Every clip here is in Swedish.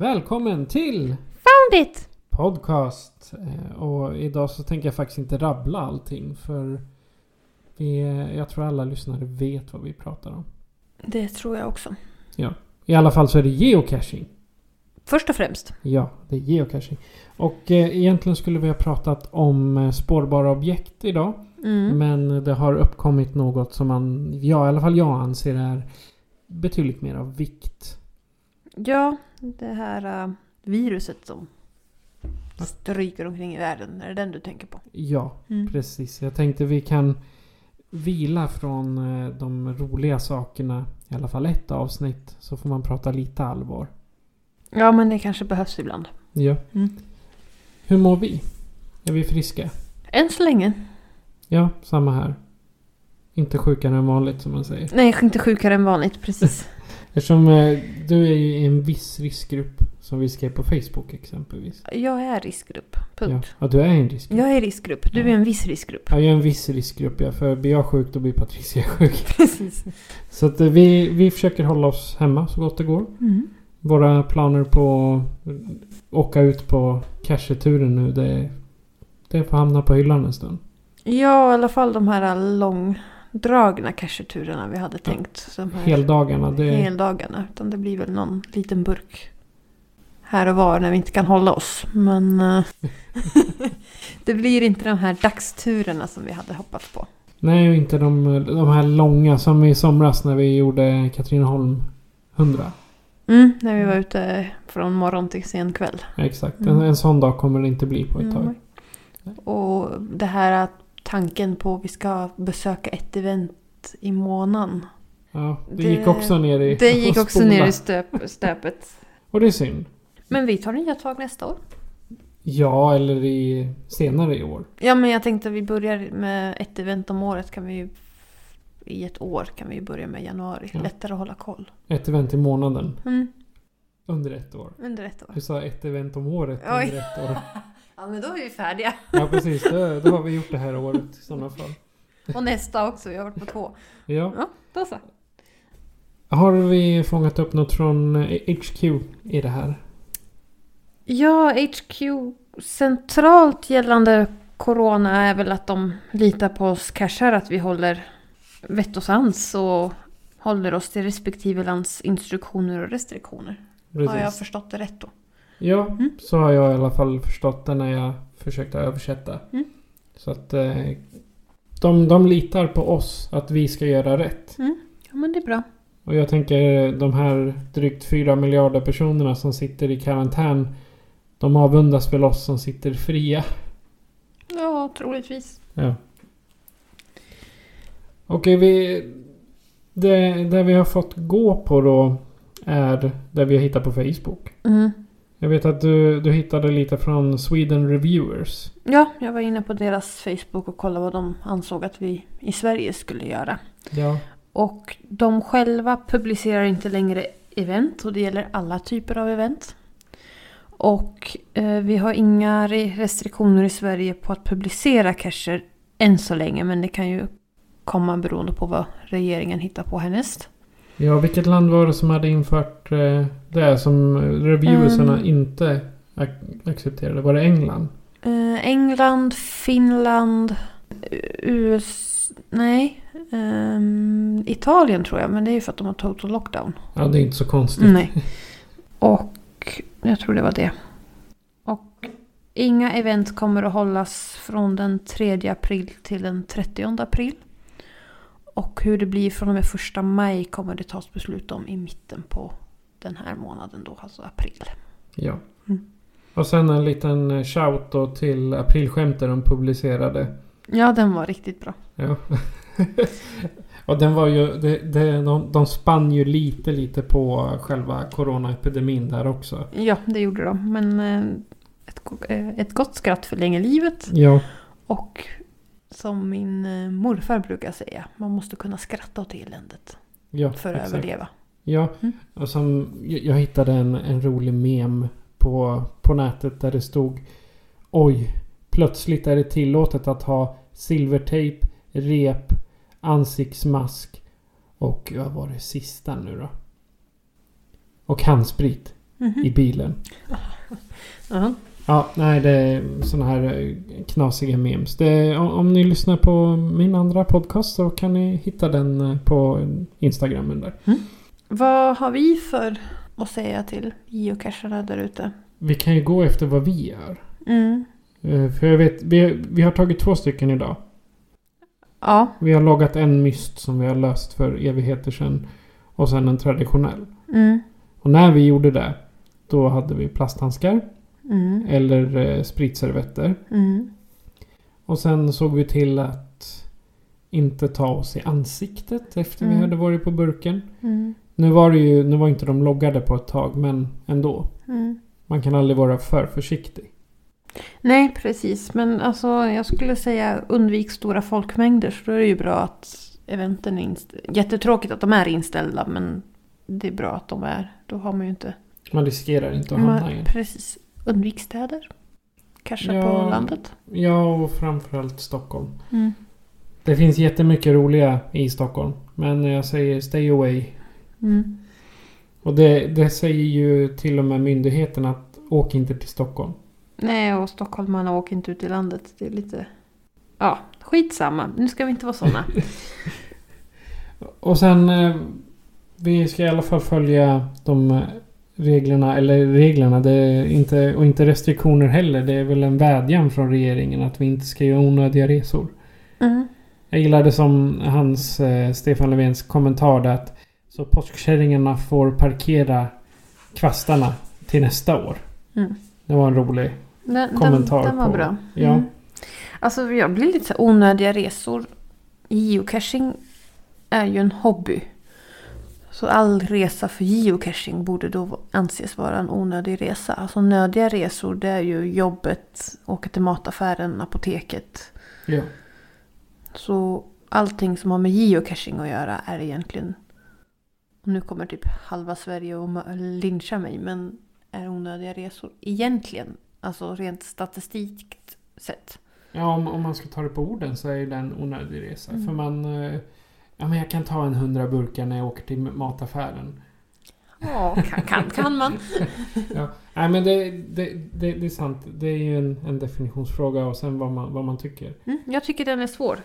Välkommen till Found it! podcast. Eh, Och idag så tänker jag faktiskt inte rabbla allting för vi, jag tror alla lyssnare vet vad vi pratar om. Det tror jag också. Ja. I alla fall så är det geocaching. Först och främst. Ja, det är geocaching. Och eh, egentligen skulle vi ha pratat om eh, spårbara objekt idag. Mm. Men det har uppkommit något som man, ja i alla fall jag anser är betydligt mer av vikt. Ja, det här äh, viruset som stryker omkring i världen. Är det den du tänker på? Ja, Mm. precis. Jag tänkte vi kan vila från eh, de roliga sakerna. I alla fall ett avsnitt. Så får man prata lite allvar. Ja, men det kanske behövs ibland. Ja. Mm. Hur mår vi? Är vi friska? Än så länge. Ja, samma här. Inte sjukare än vanligt som man säger. Nej, inte sjukare än vanligt. Precis. Eftersom eh, du är ju i en viss riskgrupp. Som vi skrev på Facebook exempelvis. jag är riskgrupp. Ja, Punkt. ja du är en riskgrupp. Jag är riskgrupp. Du är en viss riskgrupp. Ja, jag är en viss riskgrupp ja. För blir jag sjuk då blir Patricia sjuk. Precis. Så att eh, vi, vi försöker hålla oss hemma så gott det går. Mm. Våra planer på att åka ut på casheturen nu det, det får hamna på hyllan en stund. Ja, i alla fall de här långdragna casheturerna vi hade tänkt. De här Heldagarna. Det, heldagarna. Utan det blir väl någon liten burk här och var när vi inte kan hålla oss. Men eh, det blir inte de här dagsturerna som vi hade hoppats på. Nej, inte de, de här långa som i somras när vi gjorde Katrineholm 100. Mm, när vi var ute från morgon till sen kväll. Ja, exakt. Mm. En, en sån dag kommer det inte bli på ett tag. Mm. Och det här att tanken på att vi ska besöka ett event i månaden. Ja, det, Det- gick också ner i Det gick också ner i stöp, stöpet. Och det är synd. Men vi tar nya tag nästa år. Ja, eller i, senare i år. Ja men jag tänkte att vi börjar med ett event om året kan vi ju i ett år kan vi ju börja med januari. Ja. Lättare att hålla koll. Ett event i månaden. Mm, Under ett år. under ett år. Du sa ett event om året Oj. under ett år. Ja men då är vi färdiga. Ja, precis. Då, då har vi gjort det här året i sådana fall. Och nästa också, vi har varit på två. Ja. Ja, då så. Har vi fångat upp något från eh, HQ i det här? Ja, HQ centralt gällande Corona är väl att de litar på oss cashar att vi håller vett och sans och håller oss till respektive lands instruktioner och restriktioner. Har jag Precis. förstått det rätt då? Ja, Mm. så har jag i alla fall förstått det när jag försökte översätta. Mm. Så att eh, de, de litar på oss att vi ska göra rätt. Ja men det är bra. Och jag tänker de här drygt fyra miljarder personerna som sitter i karantän. De avundas väl oss som sitter fria. Ja, troligtvis. Ja. Okej, vi... Det, det vi har fått gå på då är det vi har hittat på Facebook. Mm. Jag vet att du, du hittade lite från Sweden Reviewers. Ja, jag var inne på deras Facebook och kollade vad de ansåg att vi i Sverige skulle göra. Ja. Och de själva publicerar inte längre event och det gäller alla typer av event. Och eh, vi har inga re- restriktioner i Sverige på att publicera cacher än så länge men det kan ju komma beroende på vad regeringen hittar på härnäst. Ja, vilket land var det som hade infört eh, det som reviewersarna Mm. inte ac- accepterade? Var det England? Eh, England, Finland, US... Nej. ehm, Italien tror jag men det är ju för att de har total lockdown. Ja, det är inte så konstigt. Nej. Och jag tror det var det. Och inga event kommer att hållas från den 3 april till den 30 april. Och hur det blir från och med 1 maj kommer det tas beslut om i mitten på den här månaden då, alltså april. Ja. Mm. Och sen en liten shout då till aprilskämten de publicerade. Ja, den var riktigt bra. Ja. och den var ju, det, det, de, de spann ju lite lite på själva coronaepidemin där också. Ja, det gjorde de. Men eh, ett, eh, ett gott skratt förlänger livet. Ja. Och som min eh, morfar brukar säga, man måste kunna skratta åt eländet Ja, för att exakt. överleva. Ja, Mm. och som, jag, hittade en, en rolig mem på, på nätet där det stod Oj, plötsligt är det tillåtet att ha silvertejp, rep, ansiktsmask och vad var det sista nu då? Och handsprit Mhm. i bilen. Ja. Ja, nej det är såna här eh, knasiga memes. Det, om, om ni lyssnar på min andra podcast så kan ni hitta den eh, på Instagramen där. Vad har vi för att säga till geocacharna där ute? Vi kan ju gå efter vad vi gör. Mm. Eh, För jag vet, vi, vi har tagit två stycken idag. Ja. Vi har loggat en myst som vi har löst för evigheter sedan. Och sen en traditionell. Mm. Och när vi gjorde det. Då hade vi plasthandskar. Mm. Eller eh, spritservetter. Mm. Och sen såg vi till att inte ta oss i ansiktet efter vi Mm. hade varit på burken. Mm. Nu var det ju, nu var inte de loggade på ett tag men ändå. Man kan aldrig vara för försiktig. Nej, precis. Men alltså, jag skulle säga undvik stora folkmängder. Så då är det ju bra att eventen är inställda. Jättetråkigt att de är inställda, men det är bra att de är. Då har man ju inte... Man riskerar inte att hamna i precis. Undvik städer. Kanske Ja. på landet. Ja, och framförallt Stockholm. Mm. Det finns jättemycket roliga i Stockholm. Men jag säger stay away. Mm. Och det, det säger ju till och med myndigheten att åk inte till Stockholm. Nej, och stockholmarna åker inte ut i landet. Det är lite... Ja, skitsamma. Nu ska vi inte vara sådana. Och sen... Eh, vi ska i alla fall följa de eh, reglerna. Eller reglerna. Det inte, och inte restriktioner heller. Det är väl en vädjan från regeringen att vi inte ska göra onödiga resor. Mm. Jag gillade som hans, eh, Stefan Löfvens kommentar där att så påskkärringarna får parkera kvastarna till nästa år. Mm. Det var en rolig. Den, Kommentar den, den var på- bra. ja. Mm. Alltså jag blir lite så onödiga resor. Geocaching är ju en hobby. Så all resa för geocaching borde då anses vara en onödig resa. Alltså nödiga resor det är ju jobbet, åka till mataffären, apoteket. Ja. Så allting som har med geocaching att göra är egentligen... Nu kommer typ halva Sverige och lyncha mig men är onödiga resor egentligen. Alltså rent statistiskt sett. Ja, om, om man ska ta det på orden så är det en onödig resa. Mm. För man... Ja, men jag kan ta en hundra burkar när jag åker till mataffären. Ja, kan, kan, kan man. Ja. Nej, men det, det, det, det är sant. Det är ju en, en definitionsfråga och sen vad man, vad man tycker. Mm, jag tycker den är svår.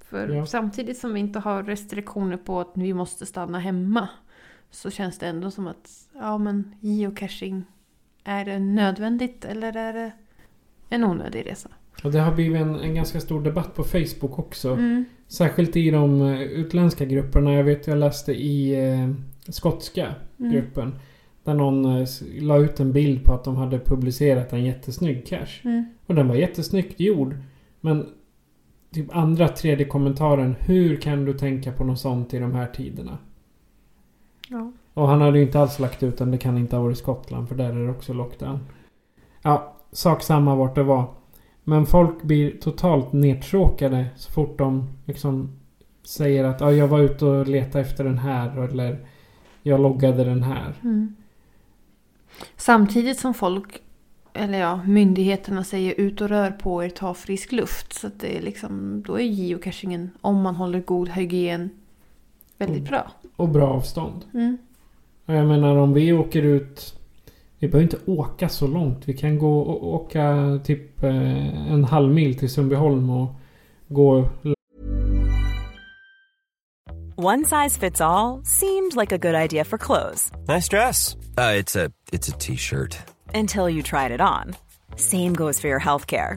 För Ja. samtidigt som vi inte har restriktioner på att vi måste stanna hemma. Så känns det ändå som att ja men geocaching. Är det nödvändigt eller är det en onödig resa? Och det har blivit en, en ganska stor debatt på Facebook också. Mm. Särskilt i de eh, utländska grupperna. Jag vet jag läste i eh, skotska Mm. gruppen. Där någon eh, la ut en bild på att de hade publicerat en jättesnygg cache. Mm. Och den var jättesnyggt gjord. Men typ andra, tredje kommentaren. Hur kan du tänka på något sånt i de här tiderna? Ja. Och han hade ju inte alls lagt ut den. Det kan inte ha varit Skottland för där är det också lockdown. Ja, sak samma vart det var. Men folk blir totalt nedtråkade så fort de liksom säger att ja, jag var ute och letade efter den här eller jag loggade den här. Mm. Samtidigt som folk, eller ja, myndigheterna säger ut och rör på er, ta frisk luft. Så att det är liksom, då är geocachingen, om man håller god hygien, väldigt Mm. bra. Och bra avstånd. Mm. Och jag menar om vi åker ut... Vi behöver inte åka så långt. Vi kan gå och åka typ eh, en halv mil till Sundbyholm och gå One size fits all seemed like a good idea for clothes Nice dress. Uh, it's a it's a t-shirt. until you tried it on. Same goes for your healthcare.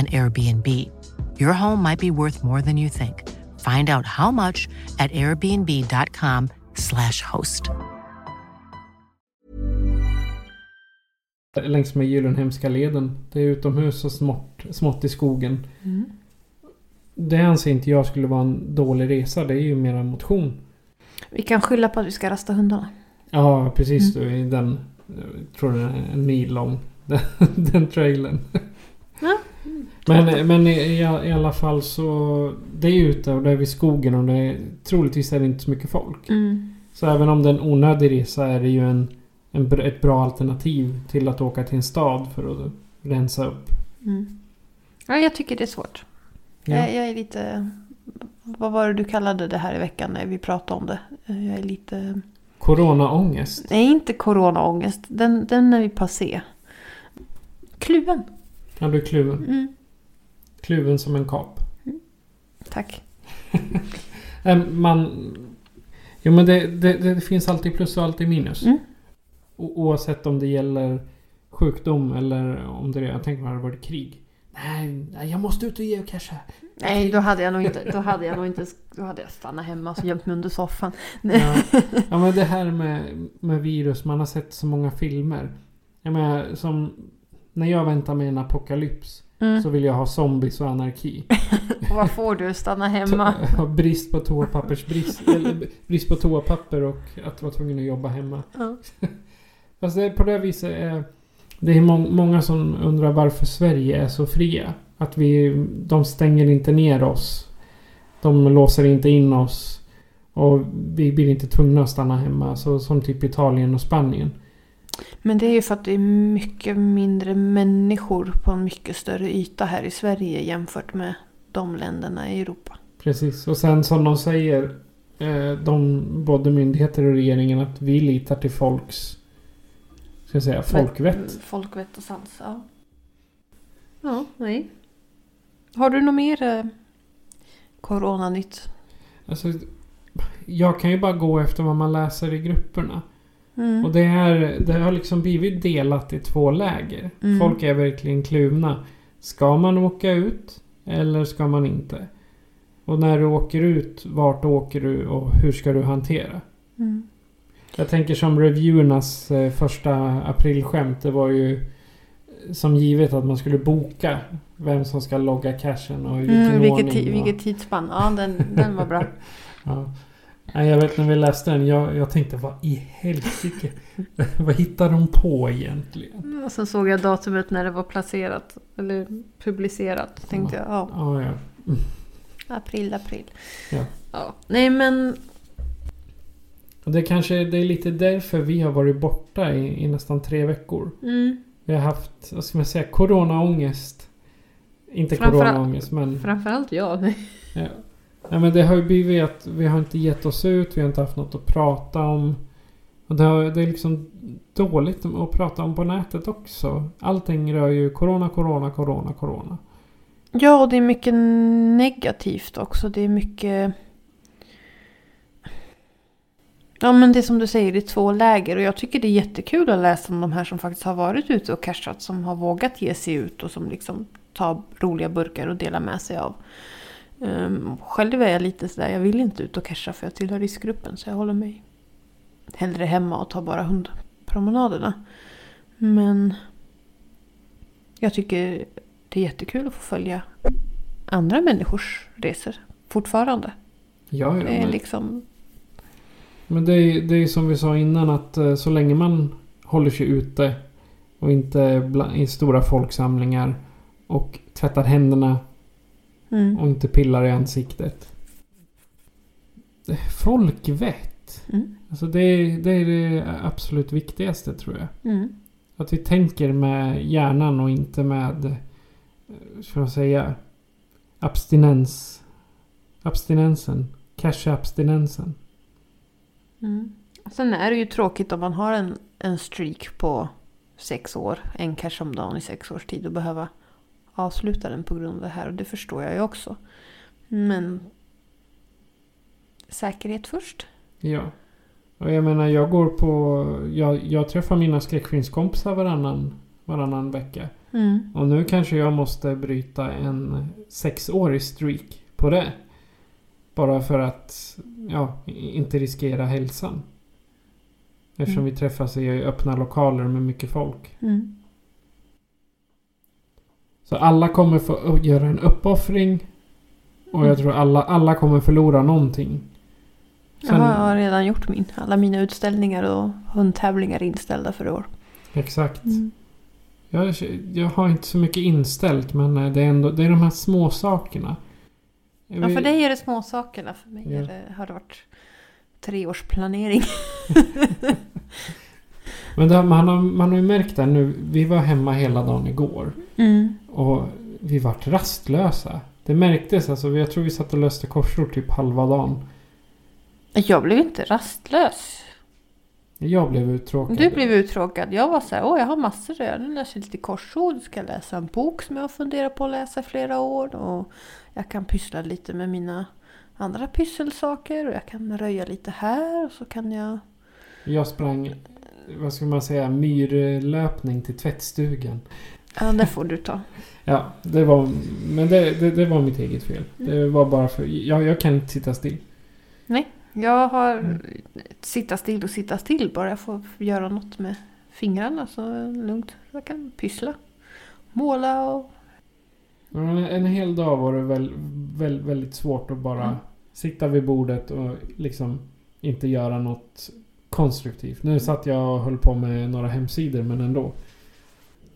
an Airbnb. Your home might be worth more than you think. Find out how much at airbnb.com/slash host. Längs med Gyllenhemska leden. Det är utomhus och smått, smått i skogen. Mm. Det anser inte jag skulle vara en dålig resa. Det är ju mera motion. Vi kan skylla på att vi ska rasta hundarna. Ja, precis. Mm. I den, jag tror det är en mil lång. Den, den trailern. Men, men i, i, alla fall så... Det är ute och det är vid skogen och det är, troligtvis är det inte så mycket folk. Mm. Så även om det är en onödig resa är det ju en, en, ett bra alternativ till att åka till en stad för att rensa upp. Mm. Ja, jag tycker det är svårt. Ja. Jag, jag är lite... Vad var det du kallade det här i veckan när vi pratade om det? Jag är lite... Coronaångest. Nej, inte coronaångest. Den, den är vi passé. Kluven. Ja, du är kluven. Mm. Kluven som en kap. Tack. Man... Jo men det, det, det finns alltid plus och alltid minus. Mm. O, oavsett om det gäller sjukdom eller om det jag tänker mig hade varit krig. Nej, jag måste ut och ge och casha. Nej, då hade jag nog inte... Då hade jag nog inte... Då hade jag stannat hemma och gömt mig under soffan. Ja. ja men det här med, med virus, man har sett så många filmer. Jag menar, som... När jag väntar mig en apokalyps Mm. så vill jag ha zombies och anarki. Och vad får du? Stanna hemma. Brist på toapappersbrist. eller brist på toapapper och att vara tvungen att jobba hemma. Ja. Fast det är på det viset är... Det är må- många som undrar varför Sverige är så fria. Att vi... De stänger inte ner oss. De låser inte in oss. Och vi blir inte tvungna att stanna hemma. Så, som typ Italien och Spanien. Men det är ju för att det är mycket mindre människor på en mycket större yta här i Sverige jämfört med de länderna i Europa. Precis. Och sen som de säger. Eh, de, både myndigheter och regeringen att vi litar till folks... Ska jag säga folkvett. Folkvett och sans, ja. Ja, nej. Har du något mer eh, coronanytt? Alltså, jag kan ju bara gå efter vad man läser i grupperna. Mm. Och det, är, det har liksom blivit delat i två läger. Mm. Folk är verkligen kluvna. Ska man åka ut eller ska man inte? Och när du åker ut, vart åker du och hur ska du hantera? Mm. Jag tänker som reviewernas eh, första aprilskämt. Det var ju eh, som givet att man skulle boka vem som ska logga cashen och vilken Mm, vilket, ordning. vilket tidsspann. Ja, den, den var bra. Ja. Nej, jag vet när vi läste den. Jag, jag tänkte vad i helsike. vad hittar de på egentligen? Och sen såg jag datumet när det var placerat. Eller publicerat. Tänkte jag, ja. Ja, ja. April, april. Ja. ja. Nej men. Och det kanske det är lite därför vi har varit borta i, i nästan tre veckor. Mm, Vi har haft, vad ska man säga, coronaångest. Inte Framförallt- coronaångest men... framförallt jag. Ja. Nej men det har ju blivit att vi har inte gett oss ut. Vi har inte haft något att prata om. Och det, har, det är liksom dåligt att prata om på nätet också. Allting rör ju corona, corona, corona, corona. Ja, och det är mycket negativt också. Det är mycket... Ja, men det är som du säger, det är två läger. Och jag tycker det är jättekul att läsa om de här som faktiskt har varit ute och cashat. Som har vågat ge sig ut och som liksom tar roliga burkar och delar med sig av. Um, själv är jag lite sådär, jag vill inte ut och casha för jag tillhör riskgruppen. Så jag håller mig hellre hemma och tar bara hundpromenaderna. Men jag tycker det är jättekul att få följa andra människors resor fortfarande. Ja, ja, Det är men, liksom... Men det är, det är som vi sa innan att eh, så länge man håller sig ute och inte bla, i stora folksamlingar och tvättar händerna Mm. och inte pillar i ansiktet. Folkvett. Mm. Alltså det, är- det är det absolut viktigaste tror jag. Mm. Att vi tänker med hjärnan och inte med, eh, ska man säga, abstinens. Abstinensen. Cash-abstinensen. Mm. Sen är det ju tråkigt om man har en, en streak på sex år, en cash om dagen i sex års tid och behöva avsluta den på grund av det här. Och det förstår jag ju också. Men säkerhet först. Ja. Och jag menar jag går på, jag, jag träffar mina skräckfilmskompisar varannan, varannan vecka. Mm. Och nu kanske jag måste bryta en sexårig streak på det. Bara för att, ja, inte riskera hälsan. Eftersom Mm. vi träffas i öppna lokaler med mycket folk. Mm. Så alla kommer få göra en uppoffring. Och jag Mm. tror alla, alla kommer förlora någonting. Sen- Jag har redan gjort min. Alla mina utställningar och hundtävlingar är inställda för i år. Exakt. Mm. Jag, jag har inte så mycket inställt men eh, det är ändå det är de här små sakerna. Ja, för dig är det små sakerna. För mig Ja. det, har det varit treårsplanering. Men det, man, har, man har ju märkt det nu. Vi var hemma hela dagen igår. Mm. Och vi vart rastlösa. Det märktes alltså. Jag tror vi satt och löste korsord typ halva dagen. Jag blev inte rastlös. Jag blev uttråkad. Du blev uttråkad. Jag var så här, åh jag har massor att göra. Nu läser jag lite korsord. Ska läsa en bok som jag har funderat på att läsa i flera år. Och jag kan pyssla lite med mina andra pysselsaker. Och jag kan röja lite här. Och så kan jag... Jag sprang, vad ska man säga, myrlöpning till tvättstugan. Ja, det får du ta. Ja, det var, men det, det, det var mitt eget fel. Mm. Det var bara för, jag, jag kan inte sitta still. Jag har sitta still och sitta still. Bara jag får göra något med fingrarna så lugnt. Jag kan pyssla. Måla och... Men En hel dag var det väl, väl, väldigt svårt att bara Mm. sitta vid bordet och liksom inte göra något konstruktivt. Nu satt jag och höll på med några hemsidor men ändå.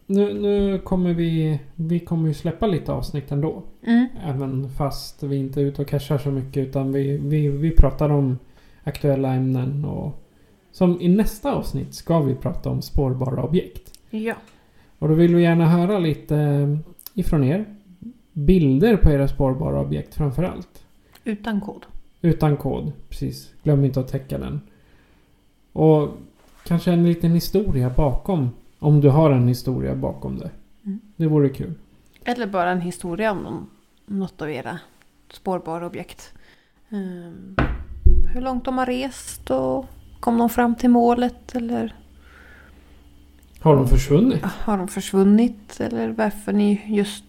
Nu, nu kommer vi, vi kommer ju släppa lite avsnitt ändå. Mm. Även fast vi inte är ute och cashar så mycket utan vi, vi, vi pratar om aktuella ämnen och som i nästa avsnitt ska vi prata om spårbara objekt. Ja. Och då vill vi gärna höra lite ifrån er. Bilder på era spårbara objekt framförallt. Utan kod. Utan kod, precis. Glöm inte att täcka den. Och kanske en liten historia bakom. Om du har en historia bakom det. Mm. Det vore kul. Eller bara en historia om någon, något av era spårbara objekt. Ehm, hur långt de har rest och kom de fram till målet eller Har de försvunnit? har de försvunnit eller varför ni just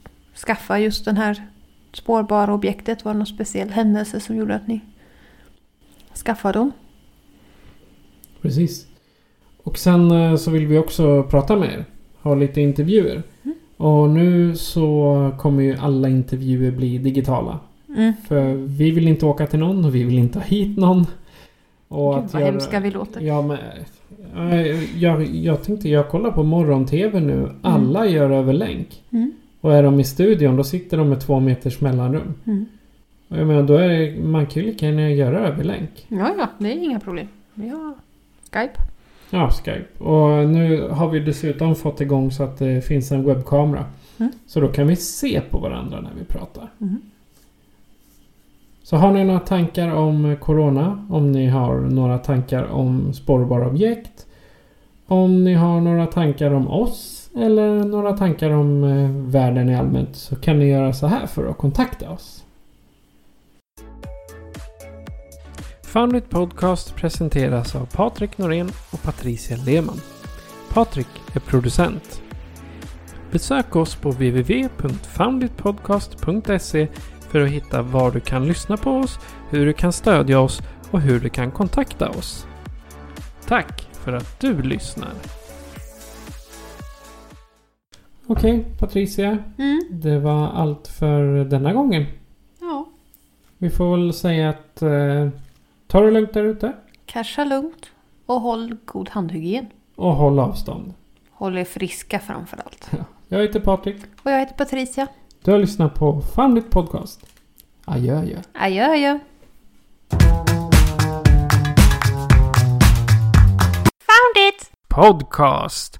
skaffade just den här spårbara objektet. Var det någon speciell händelse som gjorde att ni skaffade dem? Precis. Och sen eh, så vill vi också prata med er. Ha lite intervjuer. Mm. Och nu så kommer ju alla intervjuer bli digitala. Mm. För vi vill inte åka till någon och vi vill inte ha hit någon. Och Gud vad hemska vi låter. Ja men... eh, Jag, jag tänkte, jag kollar på morgon-tv nu. Alla gör över länk. Mm. Och är de i studion då sitter de med två meters mellanrum. Mm. Och jag menar då är det, man kan ju lika gärna göra över länk. Ja, ja, det är inga problem. Vi har Skype. Ja, Skype. Och nu har vi dessutom fått igång så att det finns en webbkamera. Mm. Så då kan vi se på varandra när vi pratar. Mm. Så har ni några tankar om Corona? Om ni har några tankar om spårbara objekt? Om ni har några tankar om oss? Eller några tankar om eh, världen i allmänt så kan ni göra så här för att kontakta oss. Foundit Podcast presenteras av Patrik Norén och Patricia Lehmann. Patrik är producent. Besök oss på www.founditpodcast.se för att hitta var du kan lyssna på oss, hur du kan stödja oss och hur du kan kontakta oss. Tack för att du lyssnar. Okej, Patricia. Mm. Det var allt för denna gången. Ja, Vi får väl säga att eh, ta det lugnt där ute. Casha lugnt och håll god handhygien. Och håll avstånd. Håll er friska framför allt. Jag heter Patrik. Och jag heter Patricia. Du har lyssnat på It Podcast. Adjö, adjö. Adjö adjö. Found it! Podcast.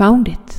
Found it.